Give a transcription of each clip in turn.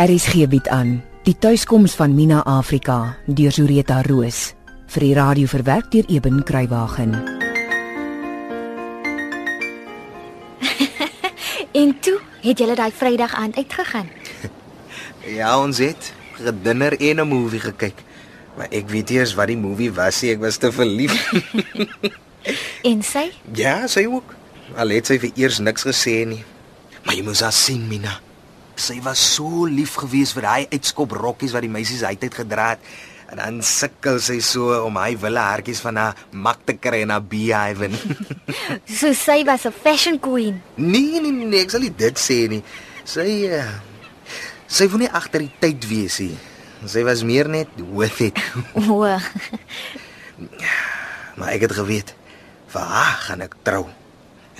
RSG bied aan Die tuiskoms van Mina Afrika deur Zureta Roos vir die radio verwerk deur Eben Kruiwagen. En toe het julle daai Vrydag aand uitgegaan. Ja, ons het gedinner en 'n movie gekyk. Maar ek weet nie eens wat die movie was nie. Ek was te verlief. En sy? ja, sy ook. Al het sy vir eers niks gesê nie. Maar jy moes haar sien, Mina. Sy was so lief geweest vir daai uitskop rokkies wat die meisies uitheid gedra het. En dan sukkel sy so om hy wille hartjies van haar mak te kry in haar beehive. So sy was 'n fashion queen. nee, nee, nee, ek sal nie dit sê nie. Sy uh, sy wou nie agter die tyd wees nie. Sy was meer net with it. O, Maar ek het geweet vir haar gaan ek trou.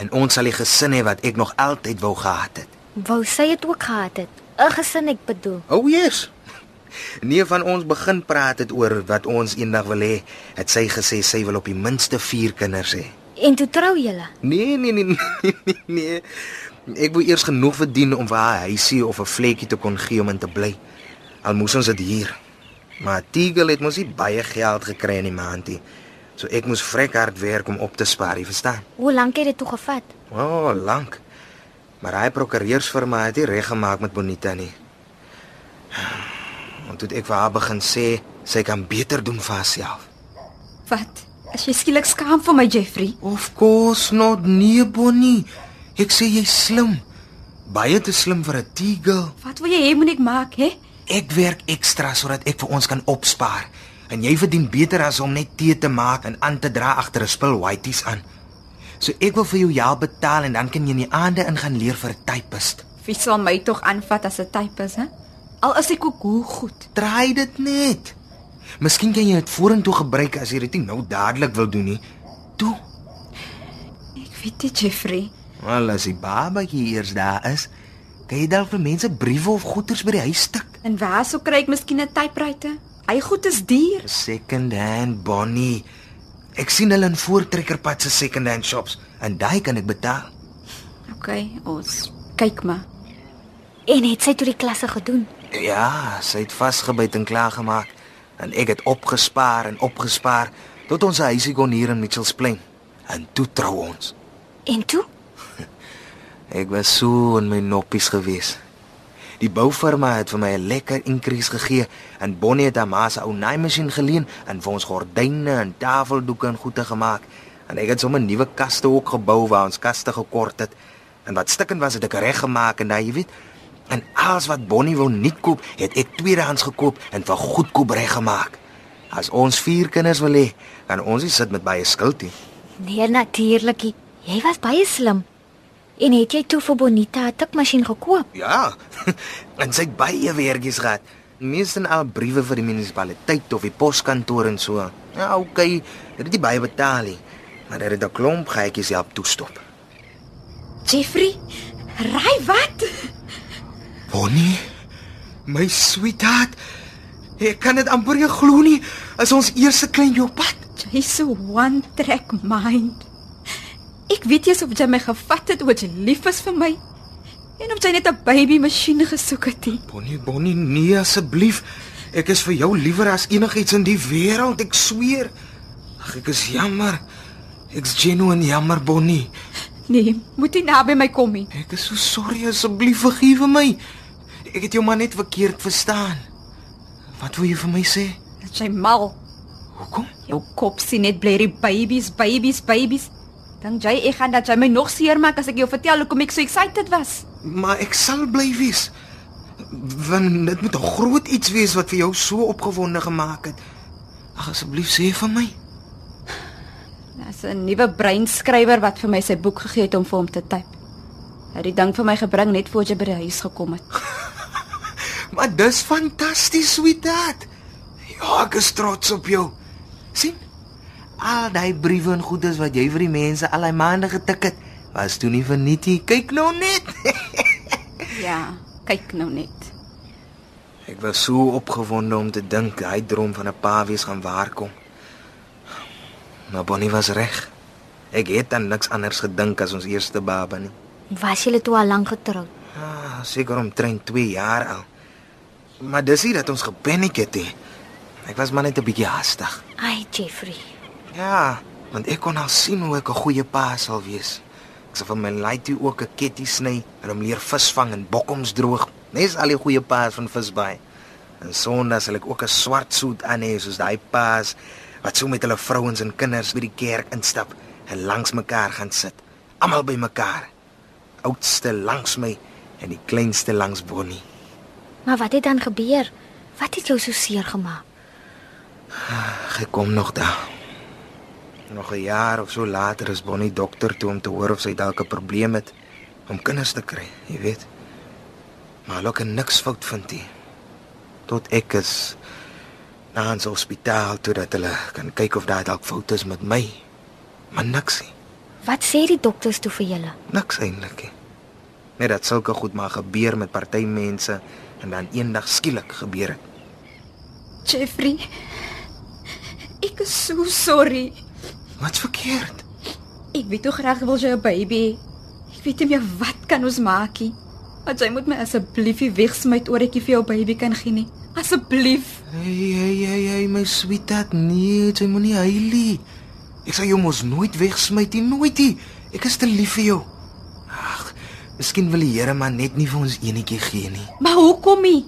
En ons sal die gesin hê wat ek nog altyd wou gehad het. Wou sy het ook gehad het. 'n Gesin ek bedoel. O, oh, yes. Nie van ons begin praat het oor wat ons eendag wil hê, het sy gesê sy wil op die minste 4 kinders hê. En toe trou julle. Nee, nee, nee, nee, nee, nee. Ek wou eers genoeg verdien om vir haar huisie of 'n vlekkie te kon gee om in te bly. Al moes ons dit hier. Maar Tigel het mos nie baie geld gekry in die maand nie. So ek moes vrek hard werk om op te spaar, jy verstaan? Hoe lank het dit toe gevat? O, oh, lank. Maar hy prokureursfirma het nie reg gemaak met Bonita nie. En toe ek vir haar begin sê sy kan beter doen vir haarself. Wat? As jy skielik skaam vir my Jeffrey? Of course not, nee Bonnie. Ek sê jy's slim. Baie te slim vir 'n tigel. Wat wil jy hê moet ek maak, hè? Ek werk ekstra sodat ek vir ons kan opspaar. En jy verdien beter as om net tee te maak en aan te dra agter 'n spul whiteys aan. So ek wil vir jou ja betaal en dan kan jy in die aande in gaan leer vir 'n typist. Wie sal my tog aanvat as 'n typis, hè? Al is ek ook hoe goed. Draai dit net. Miskien kan jy dit vorentoe gebruik as jy dit nie nou dadelik wil doen nie. Toe. Ek weet nie Jeffrey. Wel as die babatjie eers daar is, kan jy dalk vir mense briewe of goeders by die huis stik. En waar sou kry ek miskien 'n typewriter? Hy goed is duur. Second hand Bonnie. Ek sien hulle in voortrekkerpad se second hand shops en daai kan ek betaal. OK, ons kyk maar. En het sy toe die klasse gedoen? Ja, sy het vasgebyt en klaar gemaak en ek het opgespaar en opgespaar tot ons huisie kon hier in Mitchells Plain. En toe trou ons. En toe? Ek was so in my noppies gewees. Die boufirma het vir my 'n lekker increase gegee en Bonnie het haar ma se ou naaimasjien geleen en vir ons gordyne en tafeldoeke en goede gemaak. En ek het sommer nuwe kaste ook gebou waar ons kaste gekort het. En wat stikkend was het ek reg gemaak en daai weet. En alles wat Bonnie wou nie koop, het ek tweedehands gekoop en vir goedkoop reggemaak. As ons vier kinders wil hê, kan ons nie sit met baie skuld nie. Nee, natuurlik. Jy was baie slim. En het jy toe vir Bonita 'n tikmasjien gekoop? Ja. en sy het baie werkies gehad. Meestal al briewe vir die munisipaliteit of die poskantoor en so. Ja, okay, dit het nie baie betaal nie, maar dit het 'n klomp gaatjies help toestop. Jeffrey, ry wat? Bonnie, my sweetheart. Ek kan dit amper nie glo nie. Is ons eerste klein jopat? Jy's so one track mind. Ek weet jy of jy my gevat het omdat jy lief is vir my. En of jy net 'n baby masjien gesoek het. nie. Bonnie, Bonnie, nee asseblief. Ek is vir jou liewer as enigiets in die wêreld, ek sweer. Ag, ek is jammer. Ek's genuine jammer, Bonnie. Nee, moet nie naby my kom nie. Ek is so sorry asseblief vergewe my. Ek het jou maar net verkeerd verstaan. Wat wil jy vir my sê? Dat jy mal. Hoekom? Jou kop sien net blerry babies, babies, babies. Dink jy ek gaan dat jy my nog seermaak as ek jou vertel hoekom ek so excited was? Maar ek sal bly wees. Want dit moet 'n groot iets wees wat vir jou so opgewonde gemaak het. Ag asseblief sê vir my. Dis 'n nuwe breinskrywer wat vir my sy boek gegee het om vir hom te typ. Hy het die ding vir my gebring net voor jy by die huis gekom het. Maar dis fantasties, sweetheart. Ja, ek is trots op jou. sien? Al daai briewe en goedes wat jy vir die mense al daai maande getik het, was toe nie verniet nie. Kyk nou net. Ja, kyk nou net. Ek was so opgewonde om te dink hy droom van 'n pa wees gaan waarkom. Maar Bonnie was reg. Ek het aan niks anders gedink as ons eerste baba nie. Was julle toe al lank getroud? Ah, seker omtrent 2 jaar al. Maar dis nie dat ons gepaniek het nie. Ek was maar net 'n bietjie haastig. Ai, Jeffrey. Ja, want ek kon al sien hoe ek 'n goeie pa sal wees. Ek sal van my laaitjie ook 'n ketty sny en hom leer visvang en bokkoms droog. Nes al die goeie paas van visbaai. En Sondag sal ek ook 'n swart soet aan hê soos daai paas wat so met hulle vrouens en kinders by die kerk instap en langs mekaar gaan sit. Almal by mekaar. Oudste langs my en die kleinste langs Bonnie. Maar wat het dan gebeur? Wat het jou so seer gemaak? Ek kom nog daar. Nog 'n jaar of so later is Bonnie dokter toe om te hoor of sy dalk 'n probleem het om kinders te kry, jy weet. Maar hulle kan niks fout vind nie. Tot ek is na 'n hospitaal toe dat hulle kan kyk of daar dalk fout is met my. Maar niks nie. Wat sê die dokters toe vir julle? Niks eintlik nie. Net dat sulke goed maar gebeur met party mense en dan eendag skielik gebeur dit. Jeffrey. Ek is so sorry. Wat's verkeerd? Ek weet hoe graag wil jy 'n baby. Ek weet nie meer wat kan ons maak nie. Maar jy moet my asseblief nie wegsmy oor ek vir jou baby kan gee nie. Asseblief. Hey, hey, hey, hey, my sweetheart, nee, jy moenie huil nie. Ek sê jy mos nooit wegsmy nie, nooit nie. Ek is te lief vir jou. Ag, miskien wil die Here maar net nie vir ons enetjie gee nie. Maar hoekom nie?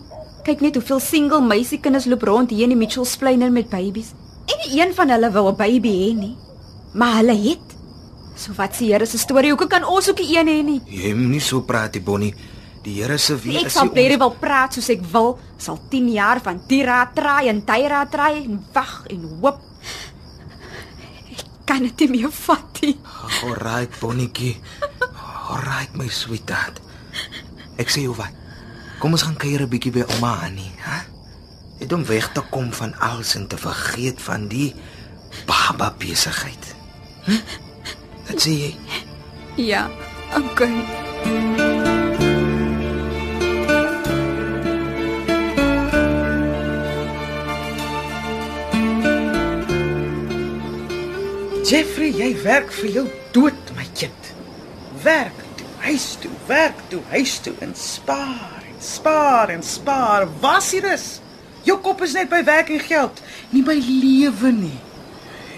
Kyk net hoeveel single meisiekinders loop rond hier in die Mitchells-plein met babies. En nie een van hulle wil 'n baby hê nie. Maar hulle het. So wat sê Here se storie? Hoekom kan ons ook nie een hê nie? Jy moenie so praat, nie, Bonnie. Die Here se wie Ek is sal nie baie wil praat soos ek wil. Sal 10 jaar van raad draai en raad draai en wag en hoop. Ek kan dit nie meer vat nie. Alright, Bonnietjie. Alright, my sweetheart. Ek sê jou wat. Kom ons gaan kuier 'n bietjie by ouma Annie, hè? Net om weg te kom van alles en te vergeet van die baba besigheid. Wat sê jy? Ja, okay. Jeffrey, jy werk vir jou dood, my kind. Werk toe, huis toe, werk toe, huis toe en spaar en spaar en spaar. Was hier is. Jou kop is net by werk en geld, nie by lewe nie.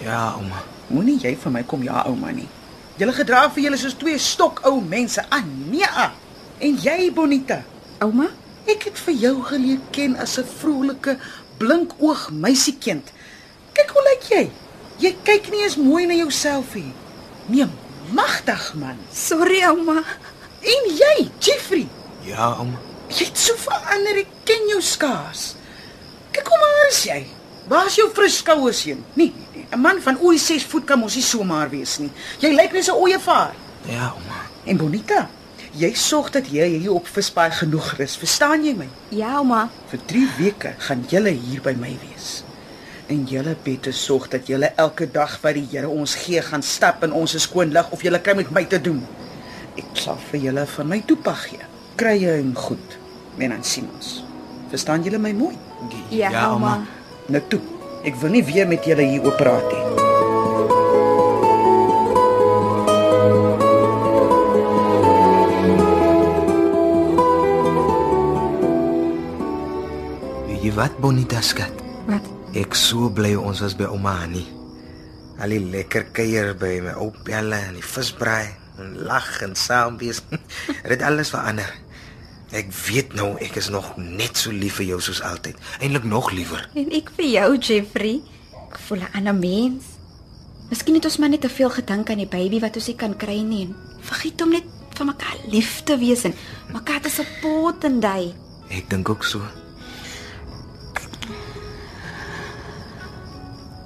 Ja, ouma. Moenie jy vir my kom ja, ouma nie. Julle gedra vir julle soos twee stokou mense. Ah, nee. ah. En jy, Bonita, Ouma, ek het vir jou geleer ken as 'n vrolike, blinkoog meisiekind. Kyk hoe lyk jy? Jy kyk nie eens mooi na jouself nie. Nee, magtig man. sorry ouma. En jy, Jeffrey, Ja, ouma. jy het so verander, ek ken jou skaars. Kyk hoe maar is jy. Waar is jou fris skouers heen? Nee, 'n man van oor die 6 voet kan mos nie so maar wees nie. Jy lyk net so ooievaar. Ja, ouma. En Bonita, jy sorg dat jy hier op vispaai genoeg rus, verstaan jy my? Ja ouma. Vir 3 weke gaan julle hier by my wees. En julle bette sorg dat julle elke dag wat die Here ons gee gaan stap in ons skoon lig of julle kry met my te doen. Ek sal vir julle van my toepag gee. Krye en goed. En dan sien ons. Verstaan julle my mooi? Ja, ouma. Nou toe. Ek wil nie weer met julle hier oor praat nie. Jy wat, Bonita skat? Wat? Ek so bly ons was by ouma Annie. Al die lekker kuier by my ou pelle en die visbraai en lag en saam wees. Dit alles verander. Ek weet nou ek is nog net so lief vir jou soos altyd. Eintlik nog liewer. En ek vir jou, Jeffrey. Ek voel 'n ander mens. Miskien het ons maar net te veel gedink aan die baby wat ons nie kan kry nie. en Vergiet om net vir mekaar lief te wees en mekaar te support en daai. Ek dink ook so.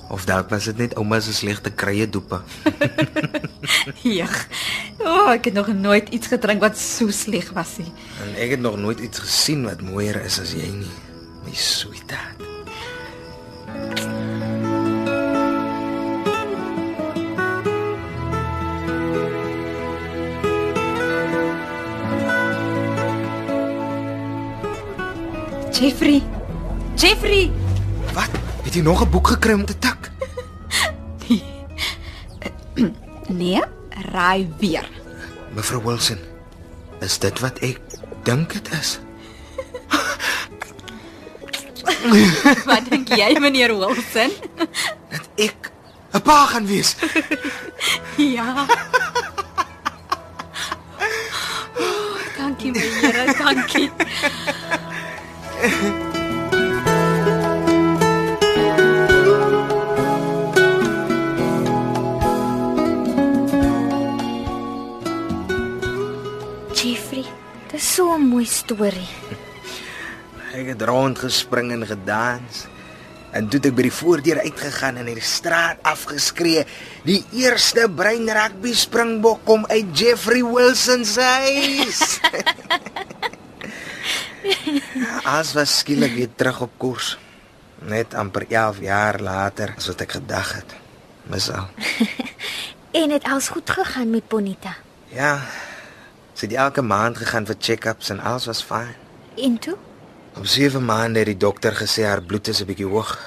Of dalk was dit net ouma se slegte krye doepe. Ja. Oh, ek het nog nooit iets gedrink wat so sleg was nie. En ek het nog nooit iets gesien wat mooier is as jy nie. My sweetheart. Jeffrey. Jeffrey. Wat? Het jy nog 'n boek gekry om te tik? Nee, raai weer. Mevrou Wilson, is dit wat ek dink dit is? Wat dink jy, meneer Wilson? Dat ek 'n pa gaan wees. Ja. Oh, dankie my Here, dankie. So 'n mooi storie. Ek het rondgespring en gedans. En toe het ek by die voordeur uitgegaan en in die straat afgeskree. Die eerste brein rugby springbok kom uit Jeffrey Wilson se huis. As was skielik weer terug op koers. Net amper 11 jaar later as wat ek gedag het. Misal. En het alles goed gegaan met Bonita. Ja. Sy het elke maand gegaan vir check-ups en alles was fyn. En toe? Op 7 maande het die dokter gesê haar bloed is 'n bietjie hoog,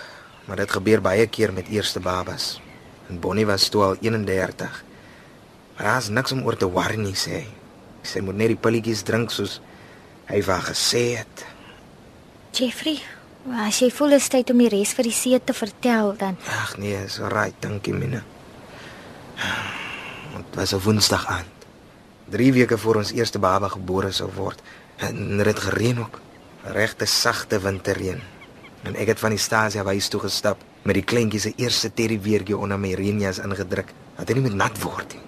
maar dit gebeur baie keer met eerste babas. En Bonnie was toe al 31. Maar daar's niks om oor te worry nie, sê hy. Sy moet net die pilletjies drink soos hy vir gesê het. Jeffrey, as jy voel is tyd om die res vir die see te vertel, dan Ag nee, is alright, dankie Mina. Dit was 'n Woensdag aand. 3 weke voor ons eerste baba gebore sou word. En dit het gereën ook. Regte sagte winterreën. En ek het van die stasie huis toe gestap met die kleintjie se eerste teddybeertjie onder my reënjas ingedruk. Dat hy nie met nat word nie.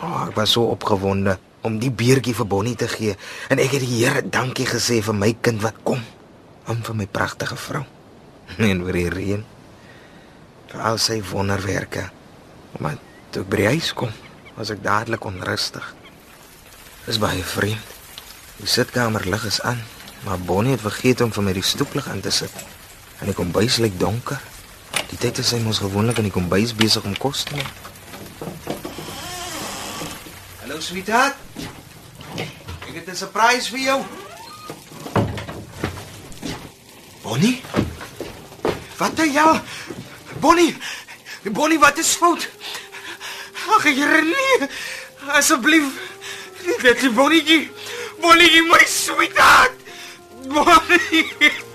Oh, ek was so opgewonde om die beertjie vir Bonnie te gee en ek het die Here dankie gesê vir my kind wat kom. Om vir my pragtige vrou. En vir die reën vir al sy wonderwerke. Maar toe ek by die huis kom, was ek dadelik onrustig. Dis baie vreemd. Die sitkamer lig is aan, maar Bonnie het vergeet om vir my die stoeplig aan te sit. En die kombuis lyk donker. Die tyd is sy mos gewoonlik in die kombuis besig om kos te maak. Hallo sweetheart. Ek het 'n surprise vir jou. Bonnie? Wat doen jy? Bonnie. Bonnie, wat is fout? Ag, Here nee. Asseblief. Dit is Bonnie. Bonnie, my sweetheart. Bonnie.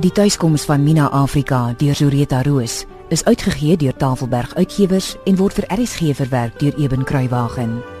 Die tuiskoms van Mina Afrika deur Zureta Roos is uitgegee deur Tafelberg Uitgewers en word vir RSG verwerk deur Eben Kruiwagen.